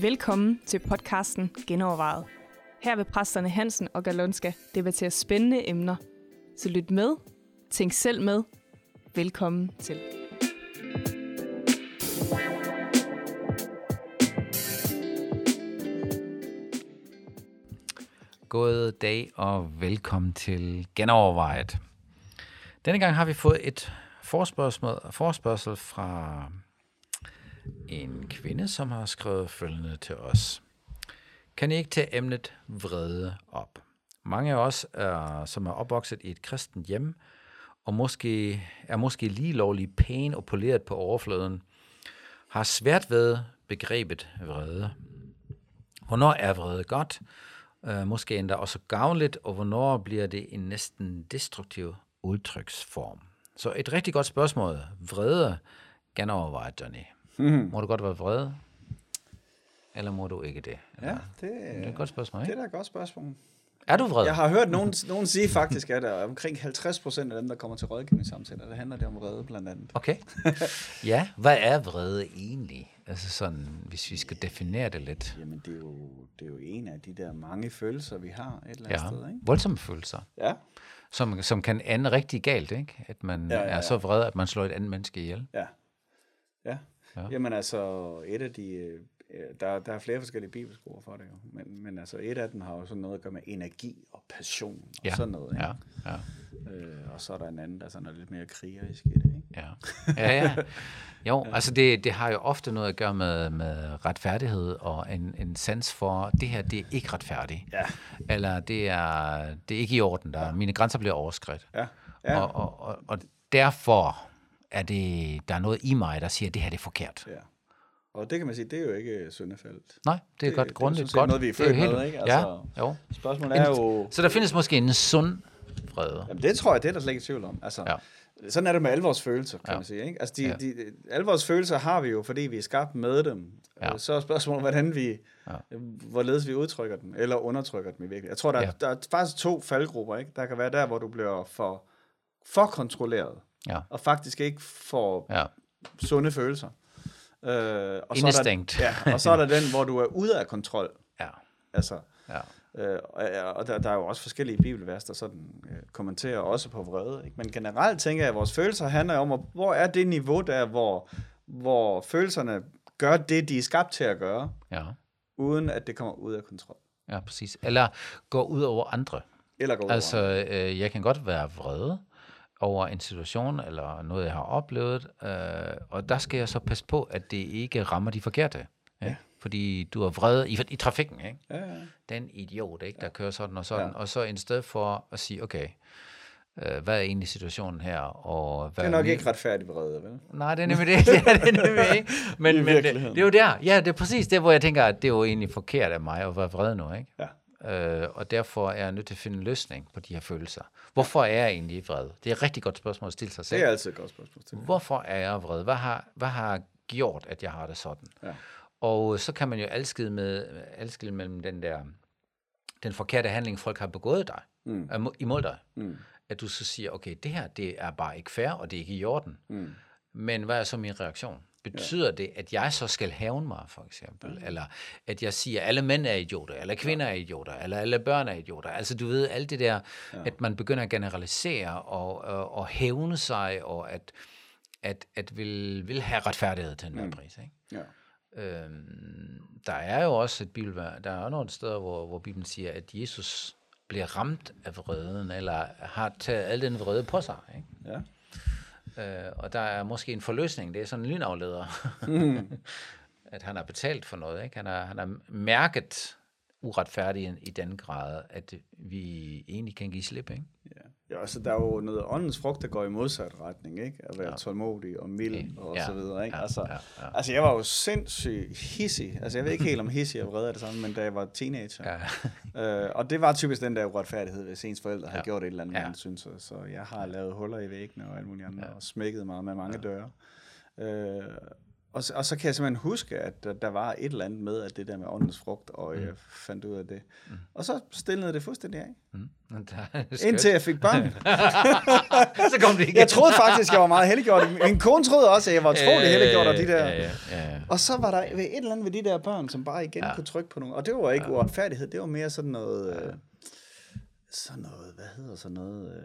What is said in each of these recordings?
Velkommen til podcasten Genovervejet. Her vil præsterne Hansen og Galonska debattere spændende emner. Så lyt med, tænk selv med. Velkommen til. God dag og velkommen til Genovervejet. Denne gang har vi fået et forspørgsel, forspørgsel fra en kvinde, som har skrevet følgende til os. Kan I ikke tage emnet vrede op? Mange af os, er, som er opvokset i et kristent hjem, og måske er måske lige lovlig pæn og poleret på overfladen, har svært ved begrebet vrede. Hvornår er vrede godt? Uh, måske endda også gavnligt, og hvornår bliver det en næsten destruktiv udtryksform? Så et rigtig godt spørgsmål. Vrede, gerne overveje, Johnny. Mm. Må du godt være vred? Eller må du ikke det? Ja, det, det er et godt spørgsmål, ikke? Det er da et godt spørgsmål. Er du vred? Jeg har hørt nogen, nogen sige faktisk, at der omkring 50 procent af dem, der kommer til rådgivningssamtaler, der handler det om vrede blandt andet. Okay. Ja, hvad er vrede egentlig? Altså sådan, hvis vi skal definere det lidt. Jamen, det er jo, det er jo en af de der mange følelser, vi har et eller andet Ja, sted, ikke? voldsomme følelser, Ja, som, som kan ende rigtig galt, ikke? At man Ja, ja, er ja. så vred, at man slår et andet menneske ihjel. ja. Ja. Ja. ja. Jamen altså, et af de... øh, Der, der er flere forskellige bibelske ord for det jo. Men, men altså, et af dem har jo sådan noget at gøre med energi og passion og Ja, sådan noget. Ikke? ja, ja, Øh, og så er der en anden, der sådan er lidt mere krigerisk i det. Ikke? ja. Ja, ja. Jo, altså det, det har jo ofte noget at gøre med, med retfærdighed og en, en sans for, det her, det er ikke retfærdigt. Ja. Eller det er, det er ikke i orden, der mine grænser bliver overskredt. Ja. ja. Og, og, og, og derfor er det, der er noget i mig, der siger, at det her det er forkert. ja. Og det kan man sige, det er jo ikke syndefældt. Nej, det er Det- godt det er grundigt. sådan set godt. noget, vi er Det jo født helt- med, ikke? Ja, Altså- jo. Spørgsmålet er jo... Så der findes måske en sund vrede. Jamen, det tror jeg, det er der slet ikke tvivl om. Altså, Ja. Sådan er det med alle vores følelser, kan Ja. man sige. Ikke? Altså, de, Ja. ja. de, alle vores følelser har vi jo, fordi vi er skabt med dem. Ja. Ja. Så er spørgsmålet, hvordan vi, Ja. ja. hvorledes vi udtrykker dem, eller undertrykker dem i virkeligheden. Jeg tror, der, Ja. ja. der er faktisk to faldgrupper. Ikke? Der kan være der, hvor du bliver for, for kontrolleret, Ja. og faktisk ikke får Ja. sunde følelser. Øh, og Instinct. Så er der, ja, og så er der den, hvor du er ude af kontrol. Ja. Altså, Ja. Øh, og og der, der er jo også forskellige bibelvers, der sådan øh, kommenterer også på vrede. Ikke? Men generelt tænker jeg, at vores følelser handler om, hvor er det niveau der, hvor, hvor følelserne gør det, de er skabt til at gøre, Ja. uden at det kommer ud af kontrol. ja, præcis. Eller gå ud over andre. Eller går ud Altså, over. øh, jeg kan godt være vred over en situation eller noget, jeg har oplevet, øh, og der skal jeg så passe på, at det ikke rammer de forkerte. Ikke? Ja. Fordi du er vred i, i trafikken, ikke? Ja, ja. den idiot, ikke, der kører sådan og sådan, Ja. og så i stedet for at sige, okay, øh, hvad er egentlig situationen her, og hvad Det er nok min- ikke retfærdigt vrede, vel? Nej, det er nemlig det. det, er nemlig ikke. Men, men det, det, er jo der. Ja, det er præcis det, hvor jeg tænker, at det er jo egentlig forkert af mig at være vred nu, ikke? Ja. Øh, og derfor er jeg nødt til at finde en løsning på de her følelser. Hvorfor er jeg egentlig vred? Det er et rigtig godt spørgsmål at stille sig selv. Det er altid et godt spørgsmål. Til. Hvorfor er jeg vred? Hvad har, hvad har gjort, at jeg har det sådan? Ja. Og så kan man jo adskille, med, adskille mellem den der den forkerte handling, folk har begået dig, Mm. mm. imod dig. Mm. At du så siger, okay, det her, det er bare ikke fair, og det er ikke i orden. Mm. Men hvad er så min reaktion? Betyder ja. det, at jeg så skal hævne mig, for eksempel? Ja. Eller at jeg siger, at alle mænd er idioter, eller kvinder er idioter, eller alle børn er idioter? Altså du ved, alt det der, ja. at man begynder at generalisere og, og, og hævne sig, og at, at, at vil, vil have retfærdighed til enhver mm. pris. Ikke? Ja. Øhm, der er jo også et bibelvær, der er nogle steder, hvor, hvor Bibelen siger, at Jesus bliver ramt af vreden, eller har taget al den vrede på sig. Ikke? Ja. Øh, og der er måske en forløsning, det er sådan en lynafleder. at han har betalt for noget, ikke? Han har, han har mærket uretfærdigheden i den grad, at vi egentlig kan give slip, ikke? Ja. ja, altså der er jo noget åndens frugt, der går i modsat retning, ikke? At være ja. tolmodig og mild Okay. og Ja. så videre, ikke? Ja, Altså, ja, ja. altså jeg var jo sindssygt hissig. Altså jeg ved ikke helt om hissig og vred er det samme, men da jeg var teenager. Ja. Øh, og det var typisk den der uretfærdighed, hvis ens forældre havde Ja. gjort et eller andet, Ja. man synes. Så jeg har lavet huller i væggene og alt muligt andet, og smækket mig med mange døre. Øh, og, så, og så kan jeg simpelthen huske, at der, der var et eller andet med, at det der med åndens frugt, og jeg fandt ud af det. Mm. Og så stillede det fuldstændig af. Mm. Indtil jeg fik børn. så kom det igen. Jeg troede faktisk, jeg var meget heldiggjort. Min kone troede også, at jeg var utrolig heldiggjort af de der. Ja, ja, ja, ja. Og så var der et eller andet ved de der børn, som bare igen kunne trykke på nogle. Og det var ikke uretfærdighed, det var mere sådan noget... Øh, sådan noget, hvad hedder sådan noget... Øh,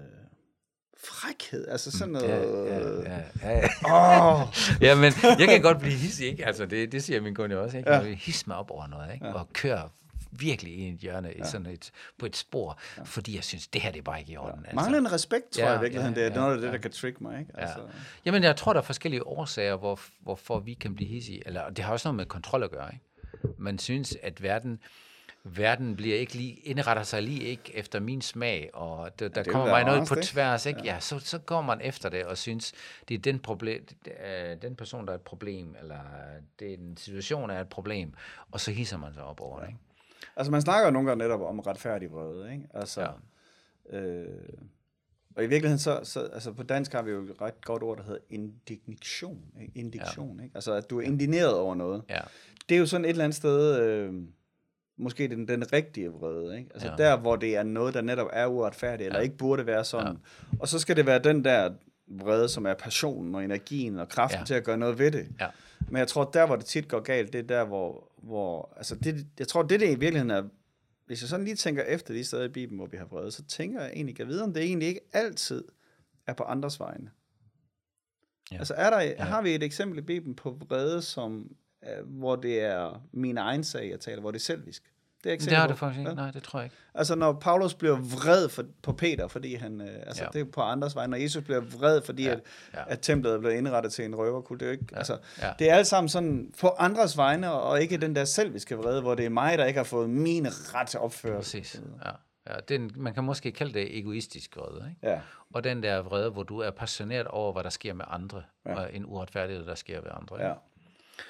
frækhed, altså sådan noget... Ja, ja, ja, ja. Åh, ja, men jeg kan godt blive hissig, ikke? Altså, det, det siger min kone jo også, ikke? Ja. Hisse mig op over noget, ikke? Og køre virkelig i et hjørne, i sådan et, på et spor, fordi jeg synes, det her det er bare ikke i orden. Altså. manglende respekt, tror Ja, jeg i virkeligheden, ja, det er ja, noget af det, ja. der kan trigge mig, ikke? Altså, Jamen, jeg tror, der er forskellige årsager, hvor, hvorfor vi kan blive hissige. Eller, det har også noget med kontrol at gøre, ikke? Man synes, at verden, verden bliver ikke lige, indretter sig lige ikke efter min smag, og der det vil kommer mig noget på tværs, ikke? Ja, så, så går man efter det og synes, det er den, problem, øh, den person, der er et problem, eller det er en situation, der er et problem, og så hisser man sig op over det, ikke? altså, man snakker jo nogle gange netop om retfærdig vrede, ikke? Altså, Ja. ja. øh, og i virkeligheden, så, så altså på dansk har vi jo et ret godt ord, der hedder indignation. Ikke? Indignation, ja. ikke? Altså, at du er indigneret over noget. Ja, det er jo sådan et eller andet sted, øh, måske den, den rigtige vrede, ikke? Altså Ja. der, hvor det er noget, der netop er uretfærdigt, eller Ja. ikke burde være sådan. Ja. Og så skal det være den der vrede, som er passionen og energien og kraften Ja. til at gøre noget ved det. ja, Men jeg tror, der, hvor det tit går galt, det er der, hvor, hvor altså det, jeg tror, det, det i virkeligheden er, hvis jeg sådan lige tænker efter de steder i Bibelen, hvor vi har vrede, så tænker jeg egentlig, at jeg vide, om det egentlig ikke altid er på andres vegne. Ja. Altså er der, ja. har vi et eksempel i Bibelen på vrede, som, hvor det er min egen sag, jeg taler, hvor det er selvisk? Det er ikke det har det faktisk ikke. Ja. Nej, det tror jeg ikke. Altså når Paulus bliver vred for, på Peter, fordi han, øh, altså Ja. det er på andres vegne, når Jesus bliver vred, fordi Ja. At, ja. at templet er blevet indrettet til en røverkult, det er jo ikke, ja. altså, ja. det er alt sammen sådan på andres vegne, og ikke den der selviske vrede, hvor det er mig, der ikke har fået min ret til opførelse. Præcis. Ja. Ja, det er en, man kan måske kalde det egoistisk vrede, ikke? Ja. Og den der vrede, hvor du er passioneret over, hvad der sker med andre, ja. og en uretfærdighed, der sker ved andre. ikke? ja.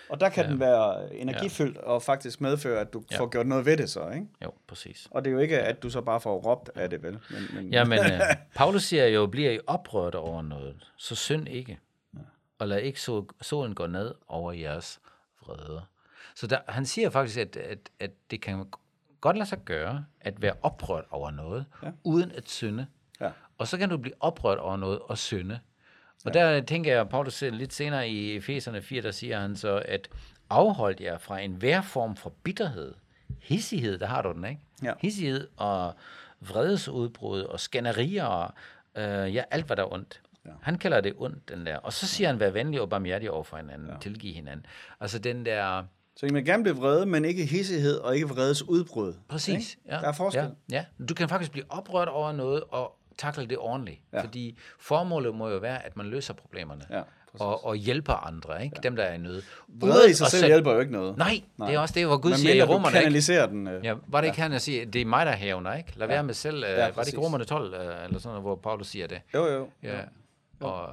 Og der kan ja. den være energifyldt og faktisk medføre, at du Ja. ja. får gjort noget ved det så, ikke? Jo, præcis. Og det er jo ikke, at du så bare får råbt af det, vel? Men, men, Jamen, uh, Paulus siger jo, bliver I oprørt over noget, så synd ikke. Og lad ikke så, solen gå ned over jeres vrede. Så der, han siger faktisk, at, at, at det kan godt lade sig gøre, at være oprørt over noget, ja. uden at synde. Ja. Og så kan du blive oprørt over noget og synde. Og ja. der tænker jeg, Paulus lidt senere i Efeserne 4, der siger han så, at afholdt jer fra enhver form for bitterhed, hissighed, der har du den, ikke? Ja. Hissighed og vredesudbrud og skænderier og øh, ja, alt hvad der er ondt. Ja. Han kalder det ondt, den der. Og så siger han, vær venlig og barmhjertig over for hinanden, ja. tilgive hinanden. Altså den der... Så I må gerne blive vrede, men ikke hissighed og ikke vredes udbrud. Præcis. Ikke? Der er forskel. Ja, ja. Du kan faktisk blive oprørt over noget og takle det ordentligt. Ja. Ja. Fordi formålet må jo være, at man løser problemerne. Ja, og, og hjælper andre, ikke? Ja. Dem, der er i nød. Vrede i sig selv hjælper jo ikke noget. Nej, Nej, det er også det, hvor Gud Men siger i romerne, ikke? kanaliserer den. Øh. Ja, var det ikke han, der siger, det er mig, der hævner, ikke? Lad være med selv, øh, var det præcis. ikke romerne 12, øh, eller sådan hvor Paulus siger det? Jo, jo. Ja, og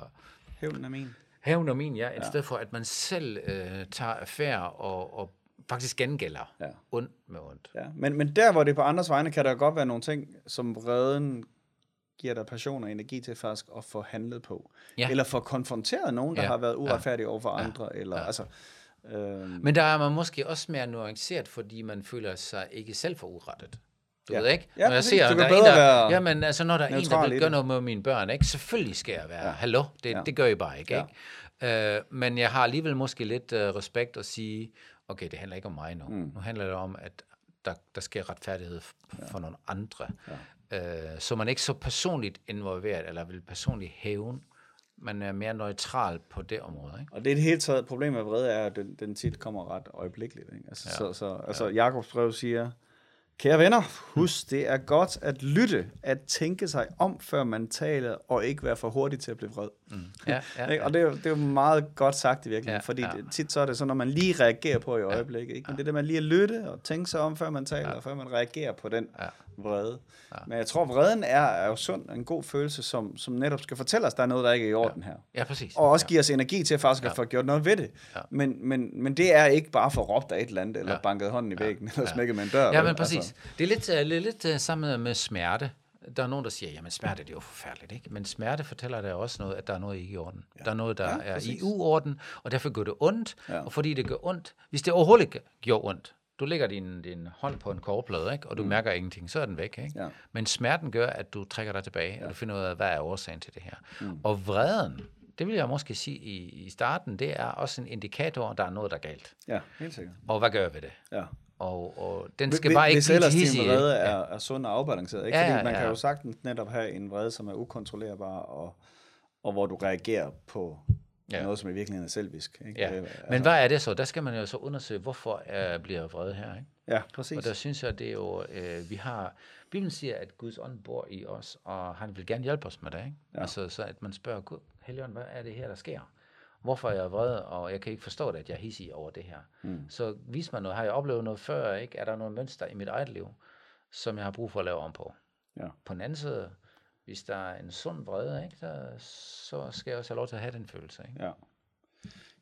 Hævnen er min. hævn og min, ja, i stedet for, at man selv øh, tager affære og, og faktisk gengælder Ja. ondt med ondt. Ja. Men, men der, hvor det er på andres vegne, kan der godt være nogle ting, som vreden giver dig passion og energi til faktisk at få handlet på. Ja. Eller få konfronteret nogen, der Ja. har været uretfærdige over for andre. Eller, Ja. altså, øh, Men der er man måske også mere nuanceret, fordi man føler sig ikke selv for urettet. Du Ja. ved ikke? Ja, når jeg ser, der er en, der, jamen, altså, når der er en, der vil gøre noget med mine børn, ikke? selvfølgelig skal jeg være, ja. hallo, det, ja. Ja. det gør I bare ikke. Ja. ikke? Øh, men jeg har alligevel måske lidt uh, respekt at sige, okay, det handler ikke om mig nu. Mm. Nu handler det om, at der, der sker retfærdighed for nogle andre. Ja. Øh, så man er ikke så personligt involveret, eller vil personligt hævn, man er mere neutral på det område. Ikke? og det er det hele taget, problemet med vrede er, at den, den tit kommer ret øjeblikkeligt. Ikke? Altså, ja. Så, så, altså, Jakobs brev siger, Kære venner, husk, det er godt at lytte, at tænke sig om, før man taler, og ikke være for hurtig til at blive vred. Mm. Ja, ja, Ikke? Og det er, jo, det er jo meget godt sagt i virkeligheden, Ja, ja, fordi ja. ja. tit så er det sådan, når man lige reagerer på i øjeblikket. Ikke? Men det er det, man lige at lytte og tænke sig om, før man taler, ja. før man reagerer på den Ja. ja. vrede. Ja. Men jeg tror, vreden er, er jo sund en god følelse, som, som netop skal fortælle os, at der er noget, der ikke er i orden ja. her. Ja, præcis. Og også ja. give os energi til at faktisk ja. at få gjort noget ved det. Ja. Men, men, men det er ikke bare for råbt af et eller andet, eller Ja. ja. banket hånden i væggen, eller Ja. smækket med en dør. Ja, men præcis. Altså. Det er lidt, uh, lidt, lidt uh, sammen med smerte. Der er nogen, der siger, jamen smerte det er jo forfærdeligt, ikke? Men smerte fortæller dig også noget, at der er noget ikke i orden. Ja. Der er noget, der Ja, er præcis. i uorden, og derfor gør det ondt. Ja. Og fordi det gør ondt, hvis det overhovedet ikke gjorde ondt, du lægger din, din hånd på en kogeplade, ikke? og du mm. mærker ingenting, så er den væk. Ikke? Ja. Men smerten gør, at du trækker dig tilbage, ja. og du finder ud af, hvad er årsagen til det her. Mm. Og vreden, det vil jeg måske sige i, i starten, det er også en indikator, at der er noget, der er galt. Ja, helt sikkert. Og hvad gør ved det? Ja. Og, og den skal Hvis- bare ikke Hvis blive ellers til din hissig. vrede ikke? er, er sund og afbalanceret. Ikke? Ja, Fordi ja, man kan ja. jo sagtens netop have en vrede, som er ukontrollerbar, og, og hvor du reagerer på ja. Ja. noget, som i virkeligheden er selvisk. Ikke? Ja. Er- Men hvad er det så? Der skal man jo så undersøge, hvorfor jeg bliver vred her. Ikke? Ja, præcis. Og der synes jeg, det er jo, øh, vi har, Bibelen siger, at Guds ånd bor i os, og han vil gerne hjælpe os med det. Ikke? Ja. Ja. Altså, så at man spørger Gud, Helligånd, hvad er det her, der sker? Hvorfor er jeg vred, og jeg kan ikke forstå det, at jeg er hissig over det her. Mm. Så vis mig noget. Har jeg oplevet noget før? Ikke? Er der nogle mønster i mit eget liv, som jeg har brug for at lave om på? Ja. På den anden side, hvis der er en sund vrede, ikke, så, så skal jeg også have lov til at have den følelse. Ikke? Ja.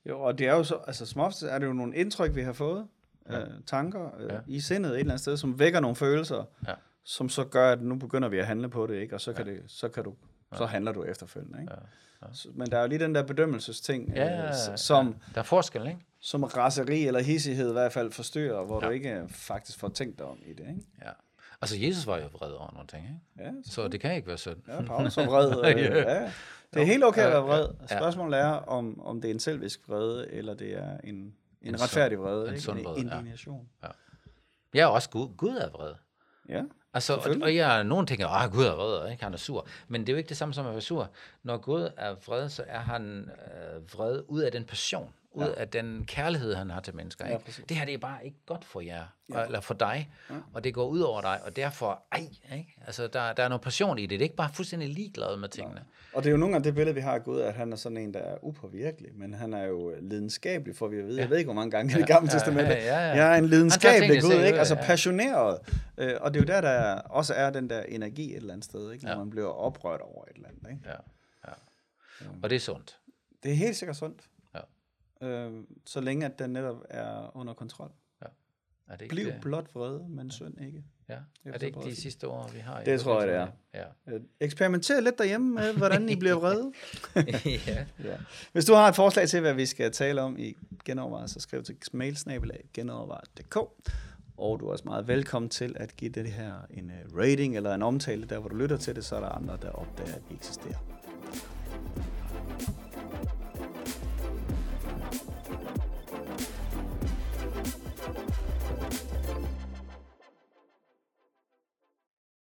Jo, og det er jo så, altså som oftest er det jo nogle indtryk, vi har fået, ja. øh, tanker øh, ja. Ja. i sindet et eller andet sted, som vækker nogle følelser, Ja. som så gør, at nu begynder vi at handle på det, ikke? og så kan, det, så kan du, så handler du efterfølgende. Ikke? Ja. Ja. Så- Men der er jo lige den der bedømmelsesting, Ja, ja, øh, ja. som, Der er forskel, ikke? som raseri eller hissighed i hvert fald forstyrrer, hvor ja. Ja. du ikke faktisk får tænkt dig om i det. Ikke? Ja. Altså, Jesus var jo vred over nogle ting, ikke? Ja, Så det kan ikke være synd. Ja, Paulus var vred. Øh, Ja. ja. Det er helt okay at Ja, være vred. ja. Spørgsmålet er, om, om det er en selvisk vrede, eller det er en, en, En retfærdig vrede. en ikke? sund vrede, ja. indignation. Jeg er også Gud. Gud er vred. Ja. Altså, og, og jeg, nogen tænker, at Gud er vred, ikke? han er sur. Men det er jo ikke det samme som at være sur. Når Gud er vred, så er han øh, vred ud af den passion, ud Ja. af den kærlighed, han har til mennesker. Ja, Ikke? præcis. det her det er bare ikke godt for jer, Ja. ja. eller for dig, Ja. ja. og det går ud over dig, og derfor, ej, ikke? Altså, der, der er noget passion i det. Det er ikke bare fuldstændig ligeglad med tingene. Og det er jo nogle gange det billede, vi har af Gud, at han er sådan en, der er upåvirkelig, men han er jo lidenskabelig, for vi vide. Ja. Jeg ved ikke, hvor mange gange i det gamle Ja, testamente. ja, ja, ja. Jeg er en lidenskabelig Gud, ikke? Altså ja. passioneret. Øh, Og det er jo der, der også er den der energi et eller andet sted, ikke? Når Ja. man bliver oprørt over et eller andet. Ikke? Ja. Ja. Og det er sundt. Det er helt sikkert sundt. Ja. Øh, så længe at den netop er under kontrol. Er det ikke Bliv det? blot vrede, men synd ikke. Ja. er det ikke de sidste ord, vi har? i Det tror jeg, det er. Ja. Øh, Eksperimenter lidt derhjemme med, hvordan I bliver vrede. ja. Ja. Hvis du har et forslag til, hvad vi skal tale om i genovervejet, så skriv til mailsnabelag. Og du er også meget velkommen til at give det her en øh, rating eller en omtale, der hvor du lytter til det, så er der andre, der opdager, at vi eksisterer.